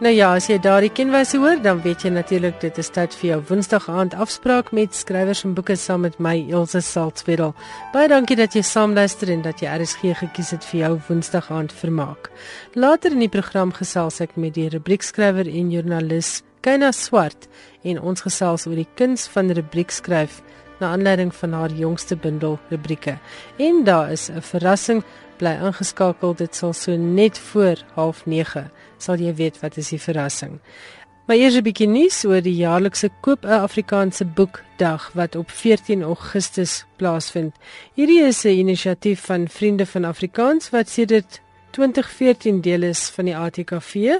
Nou ja, as jy daardie kenwyse hoor, dan weet jy natuurlik dit is tyd vir jou Woensdag aand afspraak met skrywers en boeke saam met my Elsje Saltzwedel. Baie dankie dat jy saamluister en dat jy RSG gekies het vir jou Woensdag aand vermaak. Later in die program gesels ek met die rubriekskrywer en joernalis Kyna Swart en ons gesels oor die kuns van rubriekskryf na aanleiding van haar jongste bundel rubrieke. En daar is 'n verrassing bly ingeskakel dit sal so net voor 09:30 sal jy weet wat is die verrassing. Maar eers 'n bietjie nuus oor die jaarlikse koop 'n Afrikaanse boekdag wat op 14 Augustus plaasvind. Hierdie is 'n inisiatief van Vriende van Afrikaans wat sedert 2014 deel is van die ATKV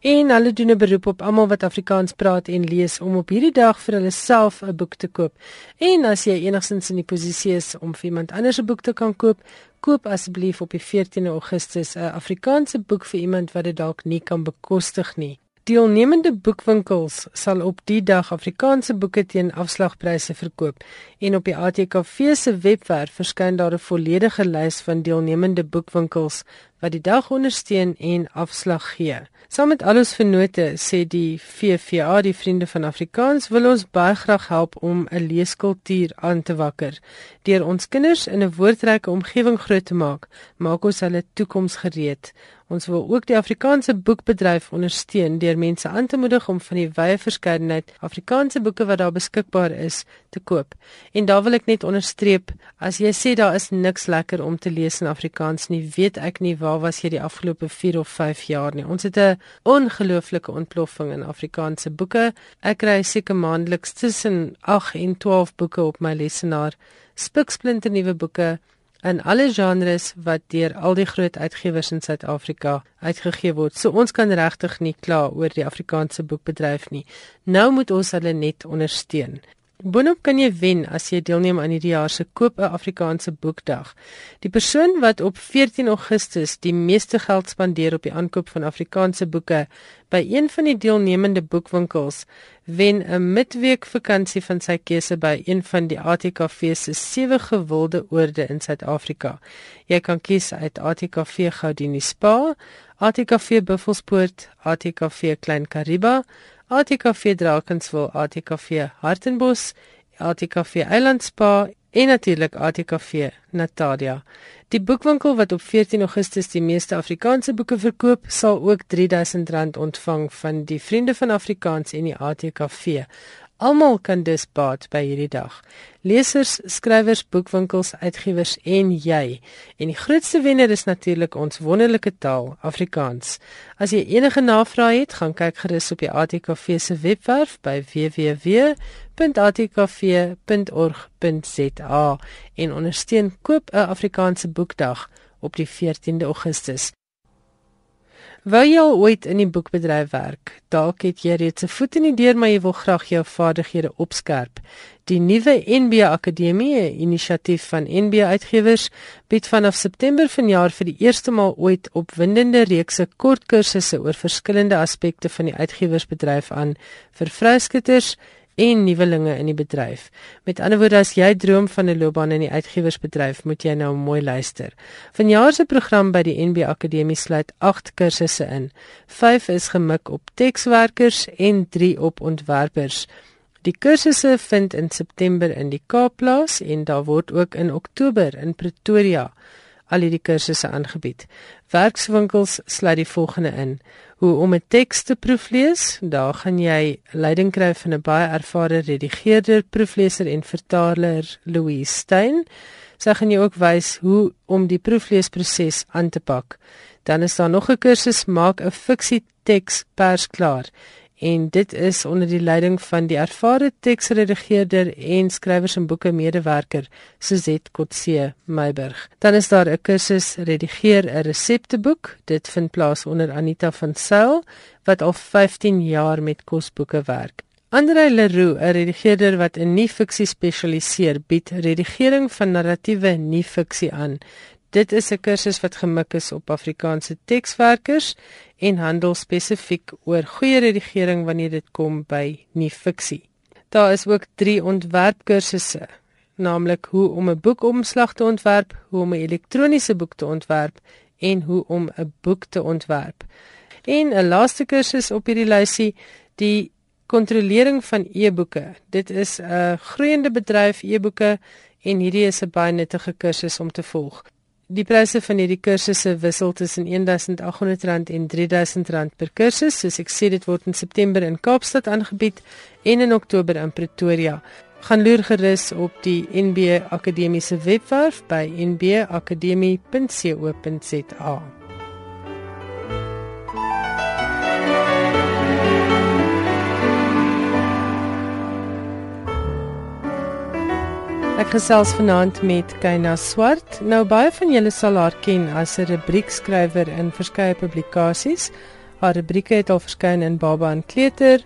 en hulle doen 'n beroep op almal wat Afrikaans praat en lees om op hierdie dag vir hulle self 'n boek te koop. En as jy enigstens in die posisie is om vir iemand anders 'n boek te kan koop, koop asseblief op die 14de Augustus 'n Afrikaanse boek vir iemand wat dit dalk nie kan bekostig nie. Deelnemende boekwinkels sal op die dag Afrikaanse boeke teen afslagpryse verkoop en op die ATKV se webwerf verskyn daar 'n volledige lys van deelnemende boekwinkels wat die dag ondersteun en afslag gee. Saam met al ons vennote sê die VVA, die Vriende van Afrikaans, wil ons baie graag help om 'n leeskultuur aan te wakker. Deur ons kinders in 'n woordryke omgewing groot te maak, maak ons hulle toekoms gereed. Ons wil ook die Afrikaanse boekbedryf ondersteun deur mense aan te moedig om van die wye verskeidenheid Afrikaanse boeke wat daar beskikbaar is te koop. En daar wil ek net onderstreep, as jy sê daar is niks lekker om te lees in Afrikaans nie, weet ek nie waar was jy die afgelope 4 of 5 jaar nie. Ons het 'n ongelooflike ontploffing in Afrikaanse boeke. Ek kry seker maandeliks tussen 8 en 12 boeke op my lesenaar. Spiksplinte nuwe boeke in alle genres wat deur al die groot uitgewers in Suid-Afrika uitgegee word. So ons kan regtig nie kla oor die Afrikaanse boekbedryf nie. Nou moet ons hulle net ondersteun. Boonop kan jy wen as jy deelneem aan hierdie jaar se koop 'n Afrikaanse boekdag. Die persoon wat op 14 Augustus die meeste geld spandeer op die aankoop van Afrikaanse boeke by een van die deelnemende boekwinkels, wen 'n midweek vakansie van sy keuse by een van die ATKV se sewe gewilde oorde in Suid-Afrika. Jy kan kies uit ATKV Gaudini Spa, ATKV Buffelspoort, ATKV Klein Kariba, ATKV Drakenswil, ATKV Hartenbos, ATKV Eilandspa en natuurlik ATKV Natalia. Die boekwinkel wat op 14 Augustus die meeste Afrikaanse boeke verkoop, sal ook R3000 ontvang van die Vriende van Afrikaans en die ATKV. Almal kan dus baat by hierdie dag. Lesers, skrywers, boekwinkels, uitgewers en jy. En die grootste wenner is natuurlik ons wonderlike taal, Afrikaans. As jy enige navrae het, gaan kyk gerus op die ATKV se webwerf by www.atkv.org.za en ondersteun koop 'n Afrikaanse boekdag op die 14de Augustus. Wou jy al ooit in die boekbedryf werk? Dalk het jy reeds 'n voet in die deur, maar jy wil graag jou vaardighede opskerp. Die nuwe NB Akademie, 'n inisiatief van NB Uitgewers, bied vanaf September vanjaar vir die eerste maal ooit opwindende reekse kortkursusse oor verskillende aspekte van die uitgewersbedryf aan vir vryskuters en nuwelinge in die bedryf. Met ander woorde, as jy droom van 'n loopbaan in die uitgewersbedryf, moet jy nou mooi luister. Vanjaar se program by die NB Akademie sluit 8 kursusse in. 5 is gemik op tekswerkers en 3 op ontwerpers. Die kursusse vind in September in die Kaap plaas en daar word ook in Oktober in Pretoria al hierdie kursusse aangebied. Werkswinkels sluit die volgende in: hoe om 'n teks te proeflees. Daar gaan jy leiding kry van 'n baie ervare redigeerder, proefleser en vertaler, Louise Stein. Sy gaan jou ook wys hoe om die proefleesproses aan te pak. Dan is daar nog 'n kursus maak 'n fiksie teks persklaar en dit is onder die leiding van die ervare teksredigeerder en skrywers en boeke medewerker Suzette Kotse Meiburg. Dan is daar 'n kursus redigeer 'n resepteboek. Dit vind plaas onder Anita van Sail wat al 15 jaar met kosboeke werk. Andre Leroux, 'n redigeerder wat in nie-fiksie spesialiseer, bied redigering van narratiewe nie-fiksie aan. Dit is 'n kursus wat gemik is op Afrikaanse tekswerkers en handel spesifiek oor goeie redigering wanneer dit kom by nie fiksie. Daar is ook 3 ontwerpkursusse, naamlik hoe om 'n boekomslag te ontwerp, hoe om 'n elektroniese boek te ontwerp en hoe om 'n boek te ontwerp. En 'n laaste kursus op hierdie lysie, die kontrolering van e-boeke. Dit is 'n groeiende bedryf e-boeke en hierdie is 'n baie nuttige kursus om te volg. Die pryse van hierdie kursusse wissel tussen R1800 en R3000 per kursus. Soos ek sê, dit word in September in Kaapstad aangebied en in Oktober in Pretoria. Gaan loer gerus op die NB Akademiese webwerf by nbakademie.co.za. Ek gesels vanaand met Keina Swart. Nou baie van julle sal haar ken as 'n rubriekskrywer in verskeie publikasies. Haar rubrieke het al verskyn in Baba en Kleuter,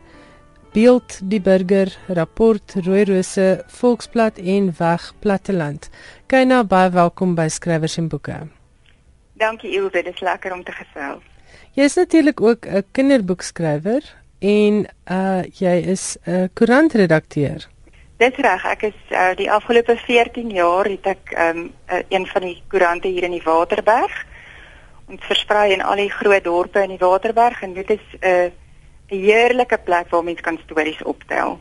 Beeld, Die Burger, Rapport, Rooi Rose, Volksblad en Weg Platteland. Keina, baie welkom by Skrywers en Boeke. Dankie Ilse, dit is lekker om te gesels. Jy is natuurlik ook 'n kinderboekskrywer en uh jy is 'n koerantredakteur. Dis reg, ek is uh, die afgelope 14 jaar het ek um, uh, een van die koerante hier in die Waterberg. Ons versprei in al die groot dorpe in die Waterberg en dit is 'n uh, 'n heerlike plek waar mense kan stories optel.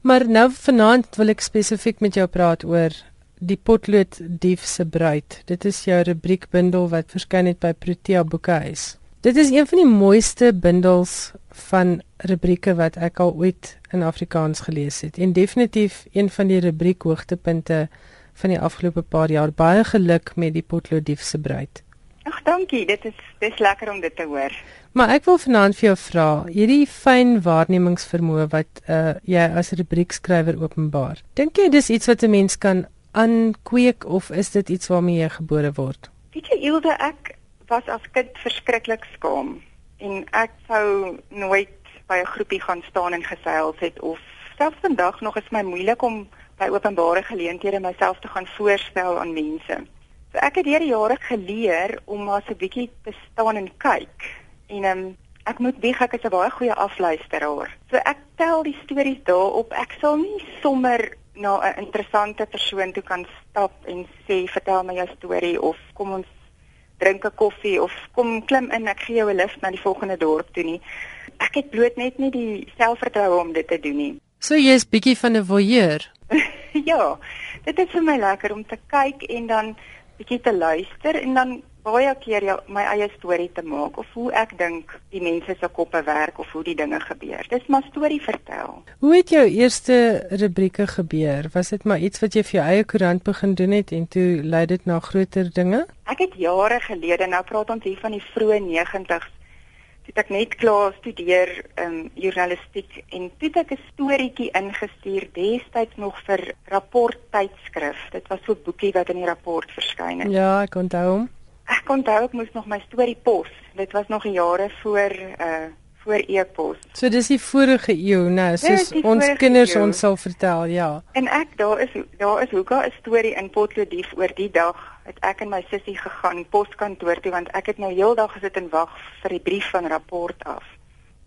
Maar nou vanaand wil ek spesifiek met jou praat oor die potlood dief se bruid. Dit is jou rubriekbundel wat verskyn het by Protea Boekhuis. Dit is een van die mooiste bundels van rubrieke wat ek al ooit in Afrikaans gelees het en definitief een van die rubriek hoogtepunte van die afgelope paar jaar. Baie geluk met die Potloodief se bruid. Ag, dankie. Dit is dis lekker om dit te hoor. Maar ek wil vanaand vir jou vra, hierdie fyn waarnemingsvermoë wat uh jy as rubriekskrywer openbaar. Dink jy dis iets wat 'n mens kan aankweek of is dit iets waarmee jy gebore word? Weet jy, Ilde, ek was as kind verskriklik skaam en ek sou nooit by 'n groepie gaan staan en gesels het of selfs vandag nog is my moeilik om by openbare geleenthede myself te gaan voorstel aan mense. So ek het deur die jare geleer om maar so 'n bietjie te staan en kyk. En um, ek moet bieg ek is 'n baie goeie afluisteraar. So ek tel die stories daarop. Ek sal nie sommer na 'n interessante persoon toe kan stap en sê vertel my jou storie of kom ons drink 'n koffie of kom klim in ek gee jou 'n lift na die volgende dorp toe nie. Ek het bloot net nie die selfvertroue om dit te doen nie. So jy is bietjie van 'n voyeur. ja, dit is vir my lekker om te kyk en dan bietjie te luister en dan baie keer jou, my eie storie te maak of hoe ek dink die mense se koppe werk of hoe die dinge gebeur. Dis maar storie vertel. Hoe het jou eerste rubrieke gebeur? Was dit maar iets wat jy vir jou eie koerant begin doen het en toe lei dit na groter dinge? Ek het jare gelede, nou praat ons hier van die vroeë 90's, het ek net klaar studeer in um, journalistiek en toe het ek 'n storieetjie ingestuur destyds nog vir rapport tydskrif. Dit was so 'n boekie wat in die rapport verskyn het. Ja, ek onthou hom. Ek onthou ek moes nog my storie pos. Dit was nog jare voor uh voor e-pos. So dis die vorige eeu, nou, soos ons kinders eeuw. ons sal vertel, ja. En ek daar is daar is hoeka 'n storie in Potlodief oor die dag het ek en my sussie gegaan poskantoor toe want ek het nou heeldag gesit en wag vir die brief van rapport af.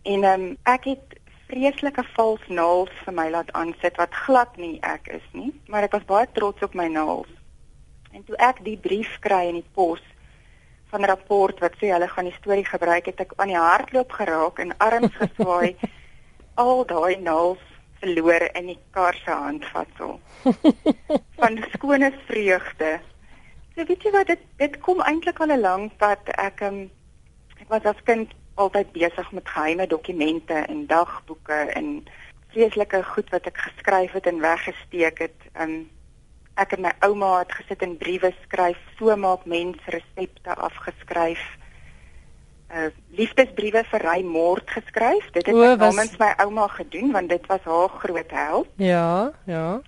En ehm um, ek het vreeslike vals naels vir my laat aansit wat glad nie ek is nie, maar ek was baie trots op my naels. En toe ek die brief kry in die pos van rapport wat sê hulle gaan die storie gebruik het ek aan die hardloop geraak en arms geswaai al daai naels verloor in die kar se handvatsel van skone vreugde. So weet jy wat dit dit kom eintlik al 'n lang pad. Ek um, ek was as kind altyd besig met geheime dokumente en dagboeke en vreeslike goed wat ek geskryf het en weggesteek het. Um, ek en my ouma het gesit en briewe skryf, so maak mense resepte afgeskryf. Uh liefdesbriewe vir Ry Mort geskryf. Dit het o, was... namens my ouma gedoen want dit was haar groot held. Ja, ja.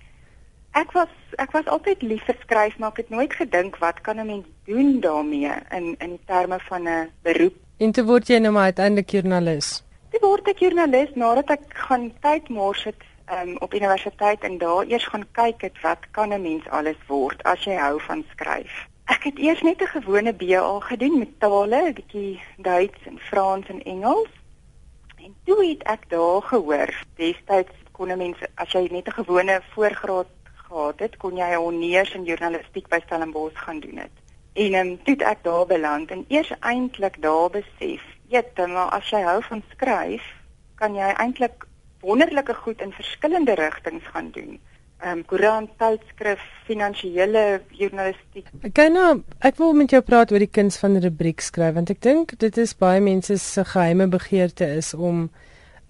Ek was ek was altyd lief vir skryf, maar ek het nooit gedink wat kan 'n mens doen daarmee in in terme van 'n beroep. En toe word jy nou maar uiteindelik joernalis. Toe word ek joernalis nadat ek gaan tyd mors het um, op universiteit en daar eers gaan kyk het wat kan 'n mens alles word as jy hou van skryf. Ek het eers net 'n gewone BA gedoen met tale, 'n bietjie Duits en Frans en Engels. En toe het ek daar gehoor, destyds kon 'n mens as jy net 'n gewone voorgraad gehad het, kon jy 'n honneurs in journalistiek by Stellenbosch gaan doen het. En um, toe het ek daar beland en eers eintlik daar besef, eet, maar as jy hou van skryf, kan jy eintlik wonderlike goed in verskillende rigtings gaan doen. Ehm um, koerant, tydskrif, finansiële journalistiek. Ek kan nou ek wil met jou praat oor die kuns van rubriek skryf want ek dink dit is baie mense se geheime begeerte is om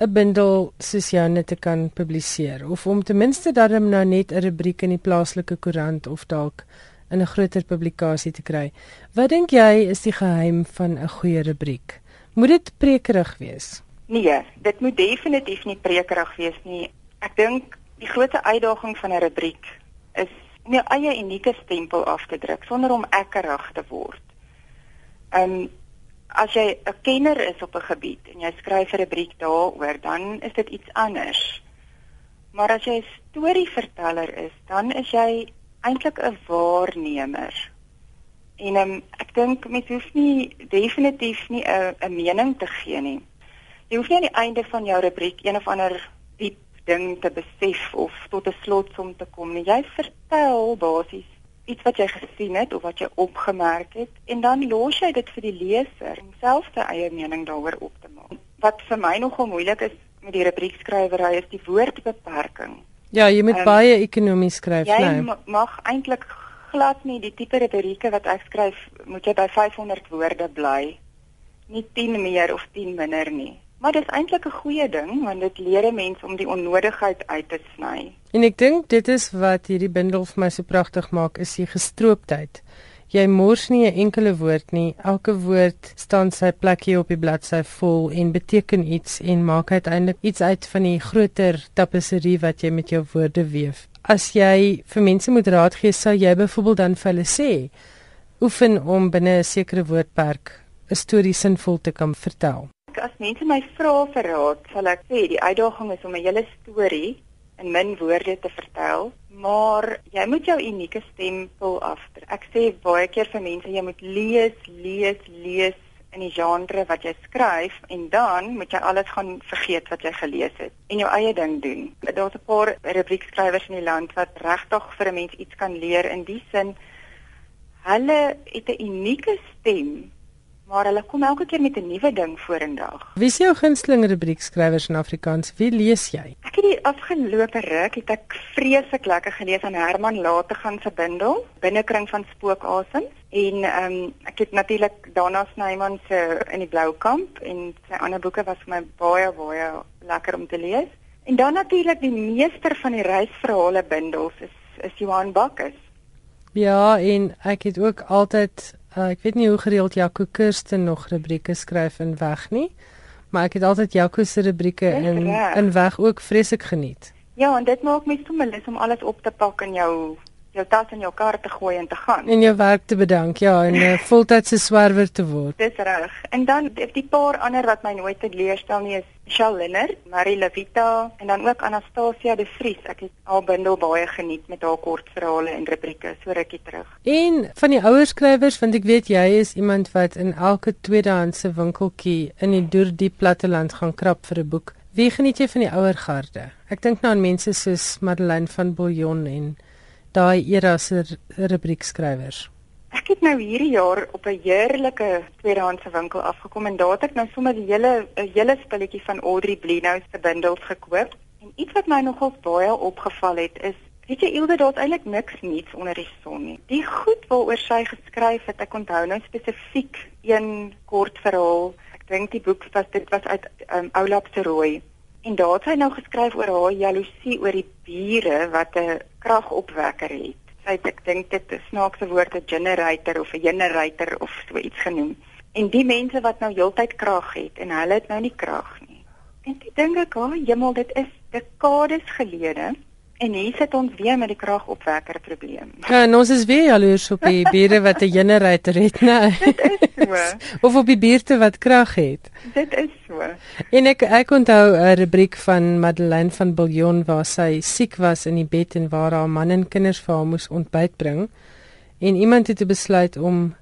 'n bundel soos joune te kan publiseer of om ten minste darm nou net 'n rubriek in die plaaslike koerant of dalk in 'n groter publikasie te kry. Wat dink jy is die geheim van 'n goeie rubriek? Moet dit prekerig wees? Nee, dit moet definitief nie prekerig wees nie. Ek dink die grootste uitdaging van 'n rubriek is om jou eie unieke stempel af te druk sonder om ekkerig te word. Ehm as jy 'n kenner is op 'n gebied en jy skryf 'n rubriek daaroor, dan is dit iets anders. Maar as jy 'n storieverteller is, dan is jy eintlik 'n waarnemer. En um, ek dink mens hoef nie definitief nie 'n mening te gee nie. Jy hoef nie aan die einde van jou rubriek een of ander diep ding te besef of tot 'n slotsom te kom nie. Jy vertel basies iets wat jy gesien het of wat jy opgemerk het en dan los jy dit vir die leser om self sy eie mening daaroor op te maak. Wat vir my nogal moeilik is met die rubriekskrywery is die woordbeperking. Ja, jy moet um, baie ekonomies skryf, jy nee. Jy mag eintlik glad nie die tipe rubrieke wat ek skryf, moet jy by 500 woorde bly. Nie 10 meer of 10 minder nie. Maar dit is eintlik 'n goeie ding want dit leer 'n mens om die onnodigheid uit te sny. En ek dink dit is wat hierdie bundel vir my so pragtig maak, is die gestrooptheid. Jy mors nie 'n enkele woord nie. Elke woord staan sy plekjie op die bladsy vol en beteken iets en maak uiteindelik iets uit van die groter tapisserie wat jy met jou woorde weef. As jy vir mense moet raad gee, sou jy byvoorbeeld dan vir hulle sê: oefen om binne 'n sekere woordperk 'n storie sinvol te kan vertel. As mense my vra vir raad, sal ek sê die uitdaging is om 'n hele storie in min woorde te vertel, maar jy moet jou unieke stempel afdruk. Ek sê baie keer vir mense jy moet lees, lees, lees in die genre wat jy skryf en dan moet jy alles gaan vergeet wat jy gelees het en jou eie ding doen. Daar's 'n paar rubriekskrywers in die land wat regtig vir 'n mens iets kan leer in die sin hulle het 'n unieke stem maar hulle kom elke keer met 'n nuwe ding vorendag. Wie is jou gunsteling rubriekskrywers in Afrikaans? Wie lees jy? Ek het die afgelope ruk het ek vreeslik lekker gelees aan Herman Lategan se bundel Binnekring van Spookasem en ehm um, ek het natuurlik Dana Snyman se In die Blou Kamp en sy ander boeke was vir my baie baie lekker om te lees. En dan natuurlik die meester van die reisverhale bundels is is Johan Bakkes. Ja, en ek het ook altyd Uh, ek weet nie hoe gereeld Jaco Kirsten nog rubrieke skryf in weg nie, maar ek het altyd Jaco se rubrieke in in weg ook vreeslik geniet. Ja, en dit maak my sommer lus om alles op te pak in jou jou tas in jou kar te gooi en te gaan. En jou werk te bedank, ja, en 'n voltydse swerwer te word. Dis reg. En dan die paar ander wat my nooit te leerstel nie is Michelle Linner, Marie Levita en dan ook Anastasia de Vries. Ek het al bundel baie geniet met haar kortverhale en rubrieke so rukkie terug. En van die ouer skrywers, want ek weet jy is iemand wat in elke tweedehandse winkeltjie in die doordiep platteland gaan krap vir 'n boek. Wie geniet jy van die ouer garde? Ek dink nou aan mense soos Madeleine van Bouillon en daai era se rubriekskrywers? Ek het nou hierdie jaar op 'n heerlike tweedehandse winkel afgekom en daar het ek nou sommer die hele 'n hele spulletjie van Audrey Blino se bundels gekoop. En iets wat my nogal baie opgeval het is Weet jy Ilde daar's eintlik niks niets onder die son nie. Die goed waaroor sy geskryf het, ek onthou nou spesifiek een kort verhaal. Ek dink die boek was dit was uit um, Oulap se rooi. En daar het sy nou geskryf oor haar jaloesie oor die bure wat 'n kragopwekker het. Sy het ek dink dit is snaakse woord 'n generator of 'n generator of so iets genoem. En die mense wat nou heeltyd krag het en hulle het nou nie krag nie. En ek dink ek, "Ag, jemmel, dit is dekades gelede." En hier sit ons weer met die kragopwekker probleem. Ja, en ons is weer jaloers op die bure wat 'n generator het, né? Dit is so. of op die buurte wat krag het. Dit is so. En ek ek onthou 'n rubriek van Madeleine van Bouillon waar sy siek was in die bed en waar haar man en kinders vir haar moes ontbyt bring. En iemand het besluit om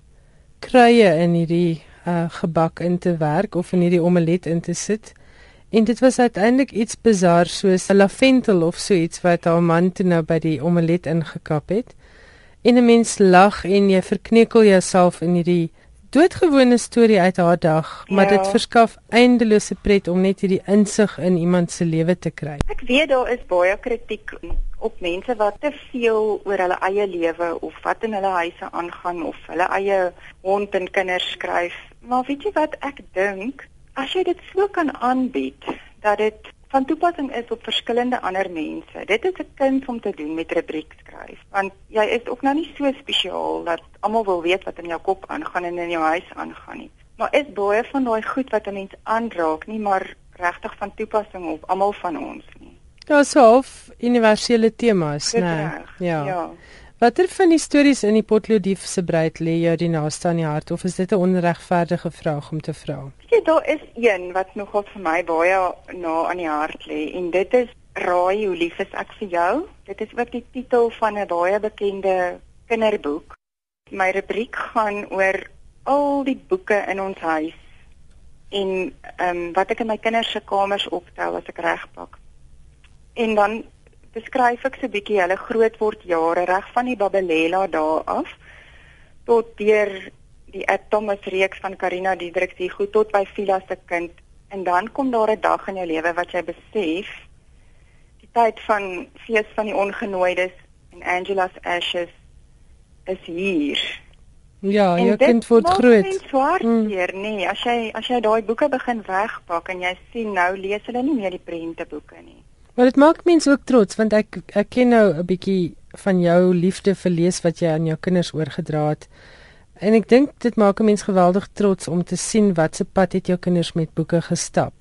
kruie in hierdie uh, gebak in te werk of in hierdie omelet in te sit. En dit was uiteindelik iets bizar soos 'n lavendel of so iets wat haar man toe nou by die omelet ingekap het. En 'n mens lag en jy verkneukel jouself in hierdie doodgewone storie uit haar dag, maar ja. dit verskaf eindelose pret om net hierdie insig in iemand se lewe te kry. Ek weet daar is baie kritiek op mense wat te veel oor hulle eie lewe of wat in hulle huise aangaan of hulle eie hond en kinders skryf. Maar weet jy wat ek dink? As jy dit so kan aanbied dat dit van toepassing is op verskillende ander mense. Dit is 'n kuns om te doen met rubriek skryf, want jy is ook nou nie so spesiaal dat almal wil weet wat in jou kop aangaan en in jou huis aangaan nie. Maar is baie van daai goed wat 'n mens aanraak nie maar regtig van toepassing op almal van ons nie. Daar's half universele temas, né? Ja. ja. Watter van die stories in die Potlodief se breed lê jou die naaste aan die hart of is dit 'n onregverdige vraag om te vra? Ja, daar is een wat nogal vir my baie na aan die hart lê en dit is Raai hoe lief is ek vir jou. Dit is ook die titel van 'n baie bekende kinderboek. My rubriek gaan oor al die boeke in ons huis en ehm um, wat ek in my kinders se kamers optel as ek regpak. En dan beskryf ek so 'n bietjie hulle grootword jare reg van die Babelela daar af tot deur die Thomas reeks van Karina Diedrich se goed tot by Phila se kind en dan kom daar 'n dag in jou lewe wat jy besef die tyd van fees van die ongenooides en Angela's ashes is hier. Ja, jy kind word groot. Dit is swaar hier, nee, as jy as jy daai boeke begin wegpak en jy sien nou lees hulle nie meer die prenteboeke nie. Maar dit maak mense ook trots want ek ek ken nou 'n bietjie van jou liefde vir lees wat jy aan jou kinders oorgedra het. En ek dink dit maak 'n mens geweldig trots om te sien wat se pad het jou kinders met boeke gestap.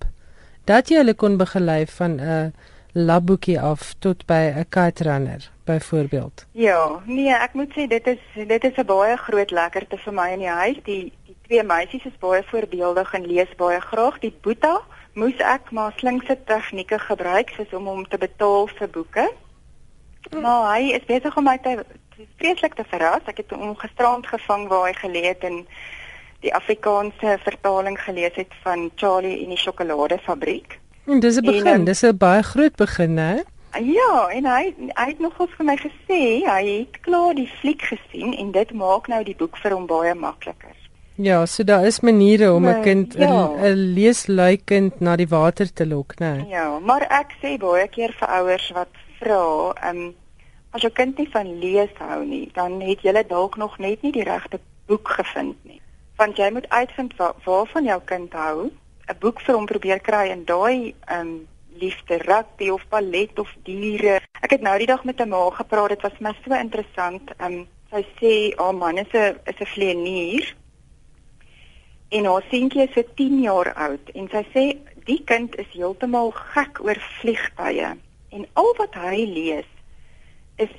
Dat jy hulle kon begelei van 'n labboekie af tot by 'n kite runner byvoorbeeld. Ja, nee, ek moet sê dit is dit is 'n baie groot lekkerte vir my in die huis. Die die twee meisies is baie voorbeeldig en lees baie graag. Die Boeta moes ek maar slinkse tegnieke gebruik soos om hom te betaal vir boeke. Mm. Maar hy is besig om my te vreeslik te verras. Ek het hom gisterand gevang waar hy gelees het en die Afrikaanse vertaling gelees het van Charlie en die sjokoladefabriek. En dis 'n begin, en, dis 'n baie groot begin, hè? Ja, en hy hy het nog vir my gesê hy het klaar die fliek gesien en dit maak nou die boek vir hom baie makliker. Ja, so daar is maniere om 'n nee, kind 'n ja. leeslui kind na die water te lok, né? Nee. Ja, maar ek sê baie keer vir ouers wat vra, ehm um, as jou kind nie van lees hou nie, dan het jy dalk nog net nie die regte boek gevind nie. Want jy moet uitvind wa waarvan jou kind hou, 'n boek vir hom probeer kry en daai ehm um, liefde rugby of ballet of diere. Ek het nou die dag met 'n ma gepraat, dit was my so interessant. Ehm um, sy sê haar man is 'n is 'n vleenier en haar seentjie is so 10 jaar oud en sy sê die kind is heeltemal gek oor vliegtye. En al wat hy lees is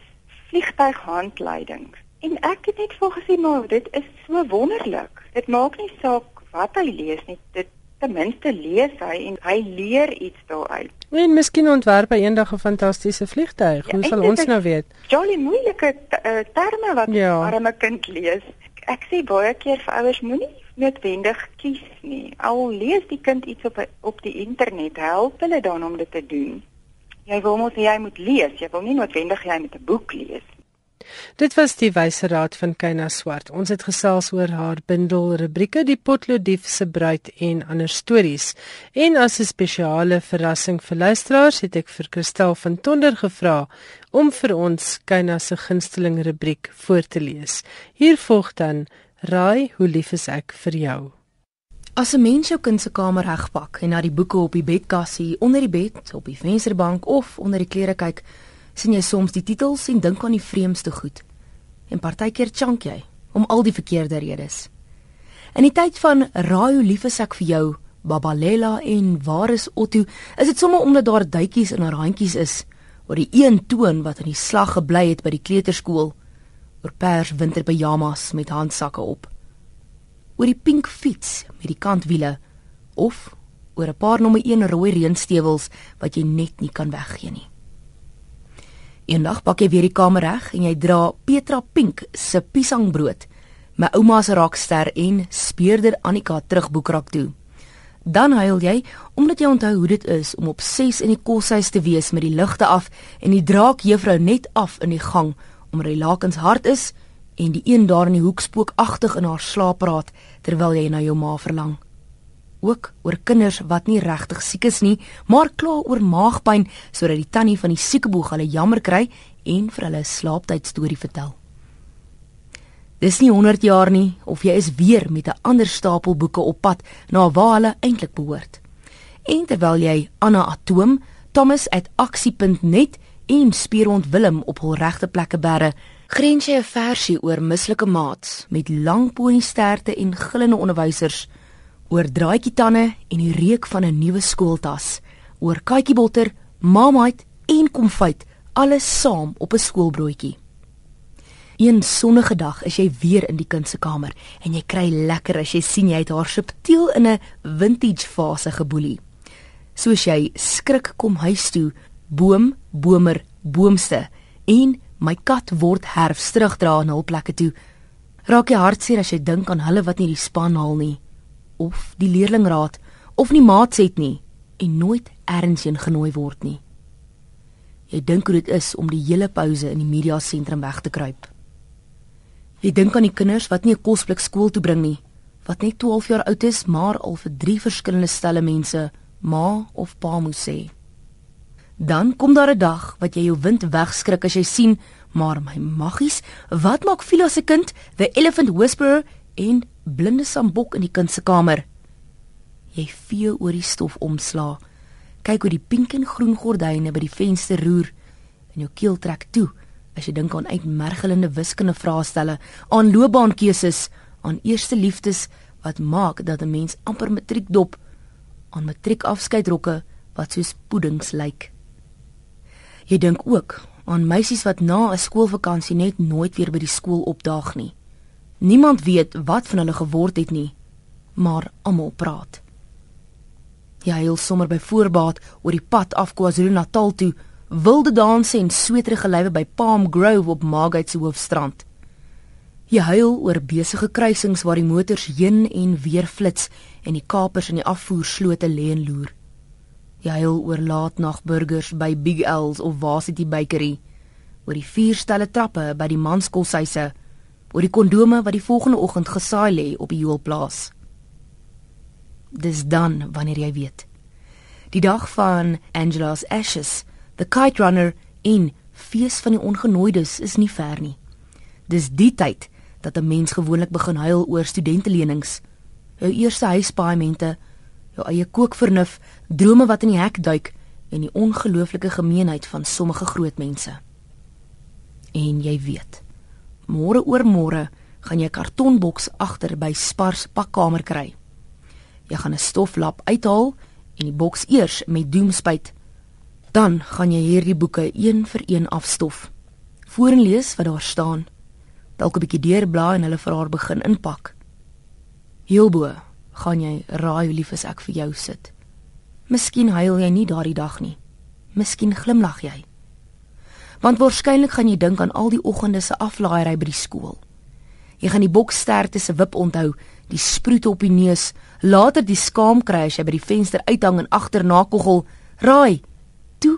vliegtuighandleidings en ek het net vir gesê maar dit is so wonderlik. Dit maak nie saak wat hy lees nie. Dit ten minste lees hy en hy leer iets daaruit. En miskien ontwerp hy eendag 'n fantastiese vliegtuig. Ja, hoe sal ons nou weet? Jolly moeilike uh, terme wat ja. arme kind lees. Ek sê baie keer vir ouers moenie noodwendig kies nie. Al lees die kind iets op op die internet, help hulle dan om dit te doen. Jy wil mos jy moet lees, jy wil nie noodwendig jy met 'n boek lees. Dit was die wyse raad van Kena Swart. Ons het gesels oor haar bundel rubrieke Die Potlodief se bruid en ander stories. En as 'n spesiale verrassing vir luisteraars het ek vir Kristel van Tonder gevra om vir ons Kena se gunsteling rubriek voor te lees. Hier volg dan Raai, hoe lief is ek vir jou? As 'n mens jou kind se kamer regpak en na die boeke op die bedkassie, onder die bed, op die vensterbank of onder die klere kyk, sien jy soms die titels en dink aan die vreemdste goed. En partykeer chunk jy om al die verkeerde redes. In die tyd van Raai, hoe lief is ek vir jou, Babalela en Waar is Otto, is dit sommer omdat daar duitjies in haar handjies is, oor die een toon wat in die slag gebly het by die kleuterskool oor pers winterpyjamas met handsakke op. Oor die pink fiets met die kantwiele of oor 'n paar nommer 1 rooi reënstewels wat jy net nie kan weggee nie. Eendag pak jy weer die kamer reg en jy dra Petra Pink se piesangbrood, my ouma se rockster en speurder Annika terug boekrak toe. Dan huil jy omdat jy onthou hoe dit is om op 6 in die koshuis te wees met die ligte af en die draak juffrou net af in die gang omdat die lakens hard is en die een daar in die hoek spookagtig in haar slaap praat terwyl jy na jou ma verlang. Ook oor kinders wat nie regtig siek is nie, maar kla oor maagpyn sodat die tannie van die siekeboeg hulle jammer kry en vir hulle 'n slaaptyd storie vertel. Dis nie 100 jaar nie of jy is weer met 'n ander stapel boeke op pad na waar hulle eintlik behoort. En terwyl jy Anna Atoom, Thomas @aksie.net en Spierond Willem op hul regte plekke bære, grens jy 'n versie oor mislike maats met lang poniesterte en gillende onderwysers, oor draaitjie tande en die reuk van 'n nuwe skooltas, oor katjiebotter, mamait en konfyt, alles saam op 'n skoolbroodjie. Een sonnige dag is jy weer in die kind se kamer en jy kry lekker as jy sien jy het haar subtiel in 'n vintage fase geboelie. Soos jy skrik kom huis toe, boom, bomer, boomste en my kat word herfs terugdra na hul plekke toe. Raak jy hartseer as jy dink aan hulle wat nie die span haal nie of die leerlingraad of nie maats het nie en nooit ergens heen genooi word nie. Jy dink hoe dit is om die hele pouse in die media sentrum weg te kruip. Jy dink aan die kinders wat nie 'n kosblik skool toe bring nie, wat net 12 jaar oud is maar al vir drie verskillende stelle mense ma of pa moet sê. Dan kom daar 'n dag wat jy jou wind wegskrik as jy sien, maar my maggies, wat maak Phila se kind, the elephant whisperer en blinde sambok in die kind se kamer? Jy vee oor die stof omsla. Kyk hoe die pink en groen gordyne by die venster roer en jou keel trek toe as jy dink aan uitmergelende wiskunde vraestelle, aan loopbaankeuses, aan eerste liefdes wat maak dat 'n mens amper matriek dop, aan matriekafskeidrokke wat soos puddings lyk. Like. Jy dink ook aan meisies wat na 'n skoolvakansie net nooit weer by die skool opdaag nie. Niemand weet wat van hulle geword het nie, maar almal praat. Jy heel sommer by voorbaat oor die pad af KwaZulu-Natal toe, wilde danse en sweterige lywe by Palm Grove op Margate se hoofstrand. Jy huil oor besige kruisings waar die motors heen en weer flits en die kapers in die afvoerslote lê en loer. Jy huil oor laatnagburgers by Big L's of Varsity Bakery, oor die vier stelle trappe by die manskoshuise, oor die kondome wat die volgende oggend gesaai lê op die joelplaas. Dis dan wanneer jy weet. Die dag van Angela's Ashes, The Kite Runner en Fees van die Ongenooides is nie ver nie. Dis die tyd dat 'n mens gewoonlik begin huil oor studentelenings, jou eerste huispaaiemente jou eie kookvernuf, drome wat in die hek duik en die ongelooflike gemeenheid van sommige groot mense. En jy weet, môre oor môre gaan jy 'n kartonboks agter by Spars pakkamer kry. Jy gaan 'n stoflap uithaal en die boks eers met doemspuit. Dan gaan jy hierdie boeke een vir een afstof. Vooren lees wat daar staan. Dalk 'n bietjie deurblaai en hulle vir haar begin inpak. Heelbo gaan jy raai hoe lief is ek vir jou sit. Miskien huil jy nie daardie dag nie. Miskien glimlag jy. Want waarskynlik gaan jy dink aan al die oggende se aflaaiery by die skool. Jy gaan die boksterte se wip onthou, die sproete op die neus, later die skaam kry as jy by die venster uithang en agterna koggel, raai. Toe,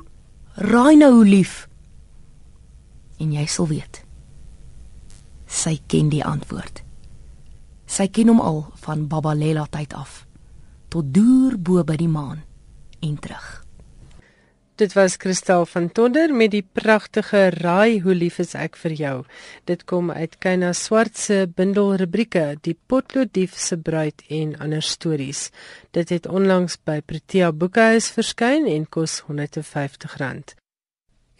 raai nou hoe lief. En jy sal weet. Sy ken die antwoord. Sy ken hom al van Babalela tyd af tot deur bo by die maan en terug. Dit was Kristal van Tonder met die pragtige Raai hoe lief is ek vir jou. Dit kom uit Kyna Swart se bundel rubrieke Die Potlooddief se bruid en ander stories. Dit het onlangs by Protea Boekhuis verskyn en kos R150.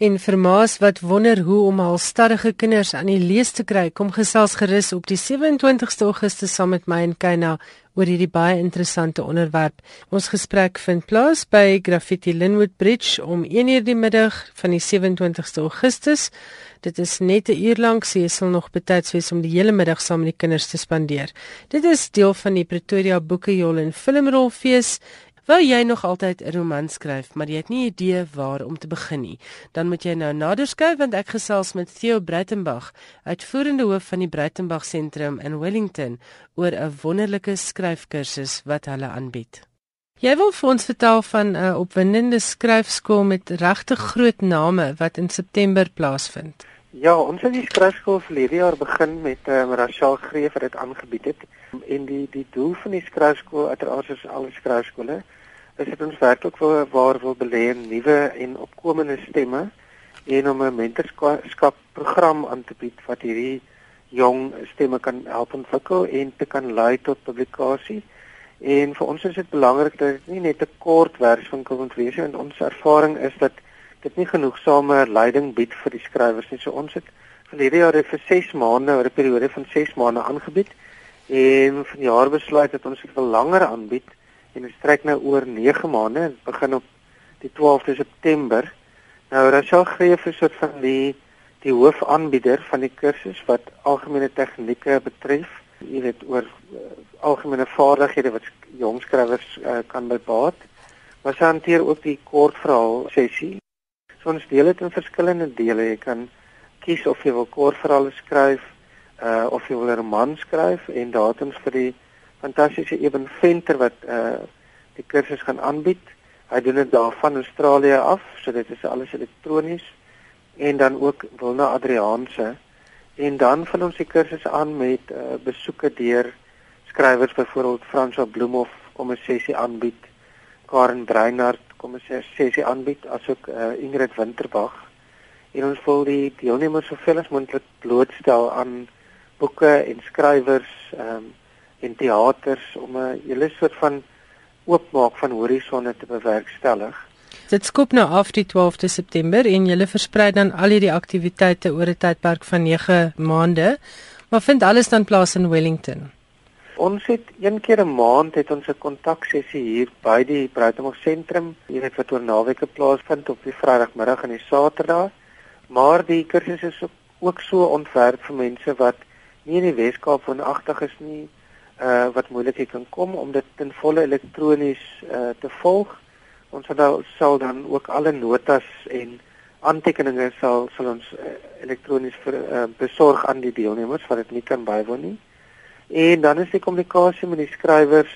En vir maas wat wonder hoe om al stadige kinders aan die lees te kry, kom gesels gerus op die 27ste Augustus saam met my en Kaina oor hierdie baie interessante onderwerp. Ons gesprek vind plaas by Graffiti Linwood Bridge om 1:00 die middag van die 27ste Augustus. Dit is net 'n uur lank, so jy sal nog betyds wees om die hele middag saam met die kinders te spandeer. Dit is deel van die Pretoria Boekejol en Filmrolfees Wou jy nog altyd 'n roman skryf, maar jy het nie idee waar om te begin nie, dan moet jy nou nader skryf want ek gesels met Theo Breitenberg, uitvoerende hoof van die Breitenberg Sentrum in Wellington, oor 'n wonderlike skryfkursus wat hulle aanbied. Jy wil vir ons vertel van 'n opwindende skryfskool met regte groot name wat in September plaasvind. Ja, ons het die skryfskool verlede jaar begin met um, Rachel Greef wat dit aangebied het. En die die doel van die skryfskool, uiteraard soos al die skryfskole, is dit ons werklik waar, waar wil belê in nuwe en opkomende stemme en om 'n mentorskap program aan te bied wat hierdie jong stemme kan help ontwikkel en te kan lei tot publikasie. En vir ons is dit belangrik dat dit nie net 'n kort werkswinkel moet wees nie, want ons ervaring is dat dit nie genoegsame leiding bied vir die skrywers nie. So ons het verlede jaar vir 6 maande, 'n periode van 6 maande aangebied en vanjaar besluit dat ons dit vir langer aanbied en dit strek nou oor 9 maande. Dit begin op die 12de September. Nou Rachel Greef is soort van die die hoofaanbieder van die kursus wat algemene tegnieke betref. Jy weet oor uh, algemene vaardighede wat jong skrywers uh, kan bybaat. Maar sy hanteer ook die kortverhaal sessie So ons deel dit in verskillende dele. Jy kan kies of jy wil kortverhale skryf, uh of jy wil 'n roman skryf en datums vir die fantastiese Eben Venter wat uh die kursus gaan aanbied. Hy doen dit daar van Australië af, so dit is alles elektronies en dan ook Wilna Adrianse en dan vul ons die kursus aan met uh besoeke deur skrywers byvoorbeeld François Bloemhof om 'n sessie aanbied. Karen Breinhardt kom sê sessie aanbied asook uh, Ingrid Winterbag en ons wil die deelnemers soveel as moontlik blootstel aan boeke en skrywers um, en teaters om 'n hele soort van oopmaak van horisonne te bewerkstellig. Dit skop nou af die 12de September en jy versprei dan al hierdie aktiwiteite oor 'n tydperk van 9 maande. Maar vind alles dan plaas in Wellington? Ons het een keer 'n maand het ons 'n kontaksessie hier by die Bruitenberg sentrum. Hier het wat oor naweke plaasvind op die Vrydagmiddag en die Saterdag. Maar die kursus is ook so ontwerp vir mense wat nie in die Weskaap woonagtig is nie, uh wat moeilik kan kom om dit ten volle elektronies uh te volg. Ons sal, sal dan ook alle notas en aantekeninge sal sal ons uh, elektronies vir uh, besorg aan die deelnemers wat dit nie kan bywoon nie. En dan is die kommunikasie met die skrywers,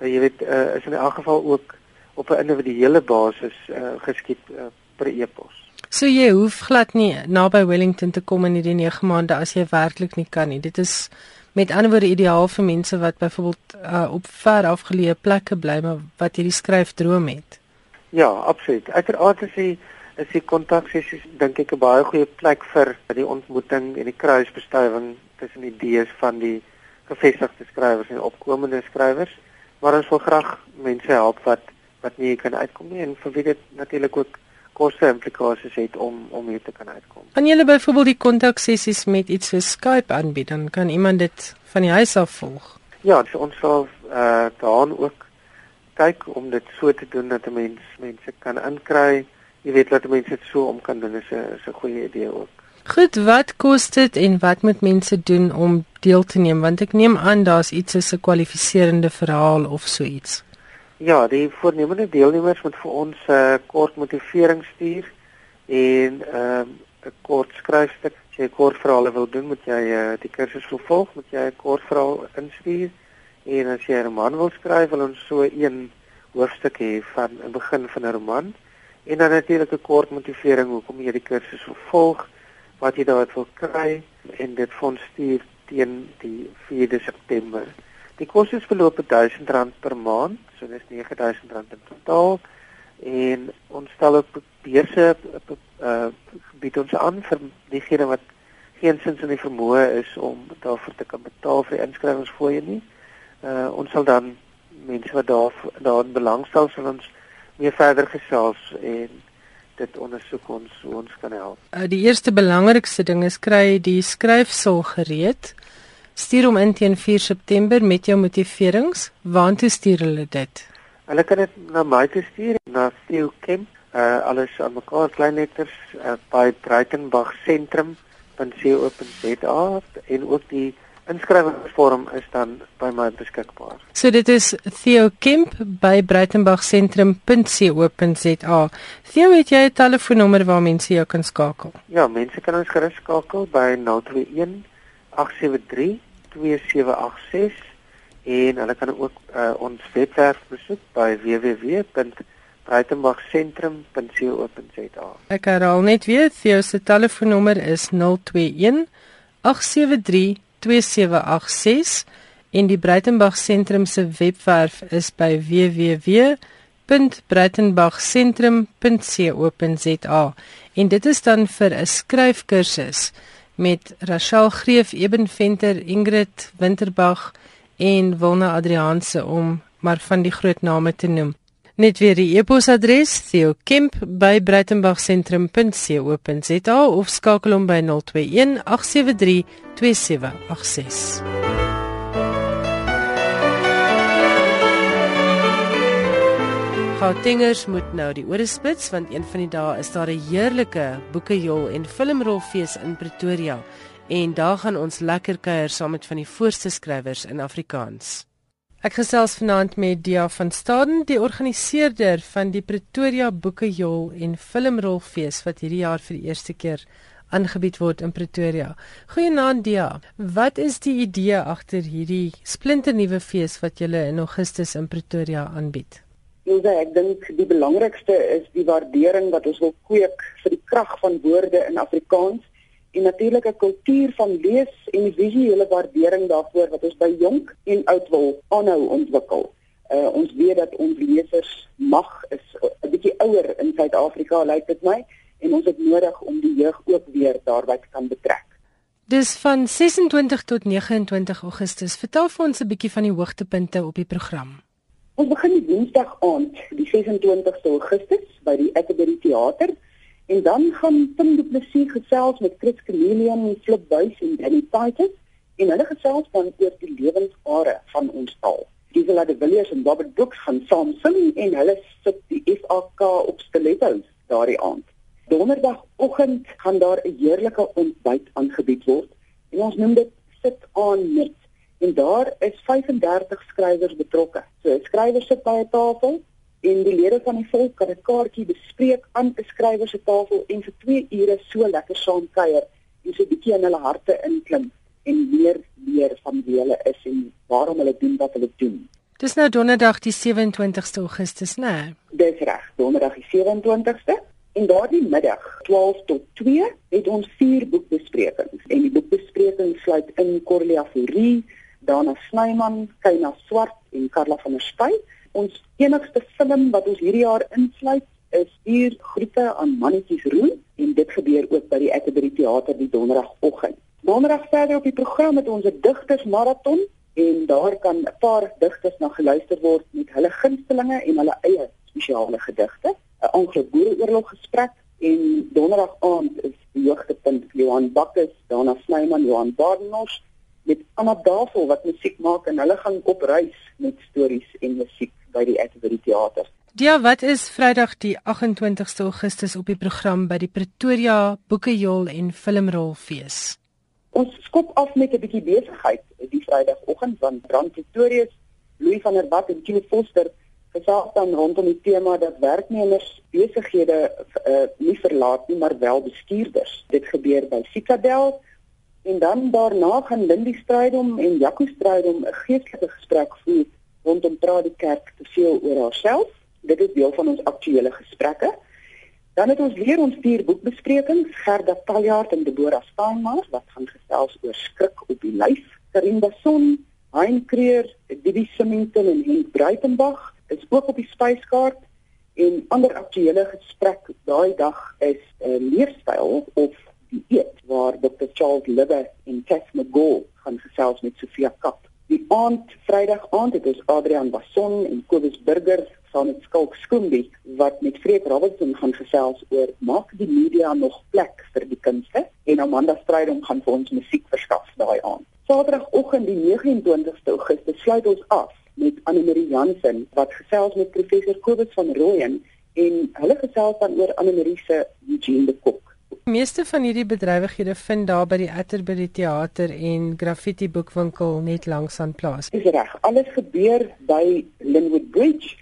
uh, jy weet, uh, is in elk geval ook op 'n individuele basis uh, geskied uh, per e-pos. So jy hoef glad nie naby Wellington te kom in hierdie 9 maande as jy werklik nie kan nie. Dit is met ander woorde ideaal vir mense wat byvoorbeeld uh, op ver afgeleë plekke bly maar wat hierdie skryfdroom het. Ja, absoluut. Uiteraard is die is die kontaksessies dink ek 'n baie goeie plek vir die ontmoeting en die kruisbestuiving tussen idees van die gevestigde skrywers en opkomende skrywers, maar ons wil graag mense help wat wat nie kan uitkom nie en vir wie dit natuurlik ook koste implikasies het om om hier te kan uitkom. Kan jy byvoorbeeld die kontak sessies met iets so Skype aanbied dan kan iemand dit van die huis af volg? Ja, so ons sal eh uh, daan ook kyk om dit so te doen dat mense mense kan inkry. Jy weet dat mense dit so om kan doen is 'n is 'n goeie idee ook. Goed, wat kos dit en wat moet mense doen om deel te neem want ek neem aan daar's iets soos 'n kwalifiserende verhaal of so iets. Ja, die voornemende deelnemers moet vir ons 'n uh, kort motivering stuur en 'n uh, 'n kort skryfstuk. As jy kort verhaal wil doen, moet jy uh, die kursus volg, moet jy 'n kort verhaal instuur en as jy 'n roman wil skryf, wil ons so een hoofstuk hê van 'n begin van 'n roman en dan natuurlik 'n kort motivering hoekom jy die kursus volg wat jy daar wil kry en dit fonds stuur teen die 4de September. Die kostes verloop op R1000 per maand, so dis R9000 in totaal en ons stel ook beurse uh bied ons aan vir diegene wat geensins in die vermoë is om daarvoor te kan betaal vir inskrywingsfooie nie. Uh ons sal dan mense wat daar daarin belangstel sal ons meer verder gesels en dit ondersoek ons hoe ons kan help. Uh, die eerste belangrikste ding is kry die skryfsel gereed. Stuur hom in teen 4 September met jou motiverings. Waartoe stuur hulle dit? Hulle kan dit na my toe stuur na Theo Kemp. Uh alles aan mekaar klein letters uh, by Breitenberg sentrum van co.za en ook die inskrywingsvorm is dan by my beskikbaar. So dit is Theo Kemp by breitenbergcentrum.co.za. Theo, het jy 'n telefoonnommer waar mense jou kan skakel? Ja, mense kan ons gerus skakel by 021 873 2786 en hulle kan ook uh, ons webwerf besoek by www breitenbergsentrum.co.za. Ek herhaal net weer, Theo se telefoonnommer is 021 873 2786 en die Breitenberg Sentrum se webwerf is by www.breitenbergsentrum.co.za en dit is dan vir 'n skryfkursus met Rachel Greef, Eben Venter, Ingrid Winterbag en Wilna Adrianse om maar van die groot name te noem. Net weer die e-posadres theokemp@breitenbergsentrum.co.za of skakel hom by 021 873 2786. Gautengers moet nou die ore spits want een van die dae is daar 'n heerlike boekejol en filmrolfees in Pretoria en daar gaan ons lekker kuier saam met van die voorste skrywers in Afrikaans. Ek gesels vanaand met Dia van Staden, die organiseerder van die Pretoria Boekejol en Filmrolfees wat hierdie jaar vir die eerste keer aangebied word in Pretoria. Goeienaand Dia. Wat is die idee agter hierdie splinternuwe fees wat julle in Augustus in Pretoria aanbied? Ja, ek dink die belangrikste is die waardering wat ons wil kweek vir die krag van woorde in Afrikaans en natuurlik 'n kultuur van lees en visuele waardering daarvoor wat ons by jonk en oud wil aanhou ontwikkel. Uh, ons weet dat ons lesers mag is 'n bietjie ouer in Suid-Afrika lyk dit my en ons het nodig om die jeug ook weer daarby te kan betrek. Dis van 26 tot 29 Augustus. Vertel vir ons 'n bietjie van die hoogtepunte op die program. Ons begin die Woensdag aand, die 26ste Augustus by die Atterbury Theater en dan gaan Tim Du Plessis gesels met Chris Chameleon, Flip Buys en Danny Titus en hulle gesels dan oor die lewensare van ons taal. Gisela de Villiers en Robert Brooks gaan saam sing en hulle sit die FAK op stilettos daardie aand. Donderdagoggend gaan daar 'n heerlike ontbyt aangebied word en ons noem dit sit aan met en daar is 35 skrywers betrokke. So skrywers sit by 'n tafel en die lede van die volk kan 'n kaartjie bespreek aan 'n skrywer se tafel en vir 2 ure so lekker saam kuier en so 'n bietjie in hulle harte inklim en leer meer van wie hulle is en waarom hulle doen wat hulle doen. Dis nou donderdag die 27ste Augustus, né? Nee? Dis reg, donderdag die 27ste. En daardie middag, 12 tot 2, het ons vier boekbesprekings. En die boekbesprekings sluit in Corlia Fourie, Dana Snyman, Kyna Swart en Karla van der Spy. Ons enigste film wat ons hierdie jaar insluit is Uur Groete aan Mannetjies Roen en dit gebeur ook by die Atterbury Theater die donderdagoggend. Donderdag verder op die program het ons 'n digtersmaraton en daar kan 'n paar digters na geluister word met hulle gunstelinge en hulle eie spesiale gedigte. 'n Anglo-Boereoorlog gesprek en donderdag aand is die hoogtepunt Johan Bakkes, Dana Snyman, Johan Badenhorst met Anna Davel wat musiek maak en hulle gaan op reis met stories en musiek by die Atterbury Theater. Ja, wat is Vrydag die 28ste Augustus op die program by die Pretoria Boekejol en Filmrolfees? Ons skop af met 'n bietjie besigheid die Vrydagoggend van Brand Pretorius, Louis van der Walt en Kenneth Foster gesels dan rondom die tema dat werknemers besighede uh, nie verlaat nie, maar wel bestuurders. Dit gebeur by Citadel En dan daarna gaan Lindy Strydom en Jaco Strydom 'n geestelike gesprek voer rondom praat die kerk te veel oor haarself. Dit is deel van ons aktuele gesprekke. Dan het ons weer ons vier boekbesprekings, Gerda Taljaard en Deborah Steinmar wat gaan gesels oor skrik op die lyf. Karin Bason, Hein Creer, Didi Simington en Henk Breitenberg is ook op die spyskaart en ander aktuele gesprek daai dag is 'n uh, eh, leefstyl of die eet waar Dr. Charles Libbe en Tess McGaw gaan gesels met Sofia Kap. Die aand, Vrydag aand, het ons Adrian Basson en Kobus Burger saam met Skalk Skoombie wat met Freek Robertson gaan gesels oor maak die media nog plek vir die kunste en Amanda Strydom gaan vir ons musiek verskaf daai aand. Saterdagoggend die 29ste Augustus sluit ons af met Anne Marie Jansen wat gesels met professor Kobus van Rooyen en hulle gesels dan oor Anne Marie se Eugene de Kok meeste van hierdie bedrywighede vind daar by die Atterbury Theater en Graffiti Boekwinkel net langs aan plaas. Dis reg. Alles gebeur by Linwood Bridge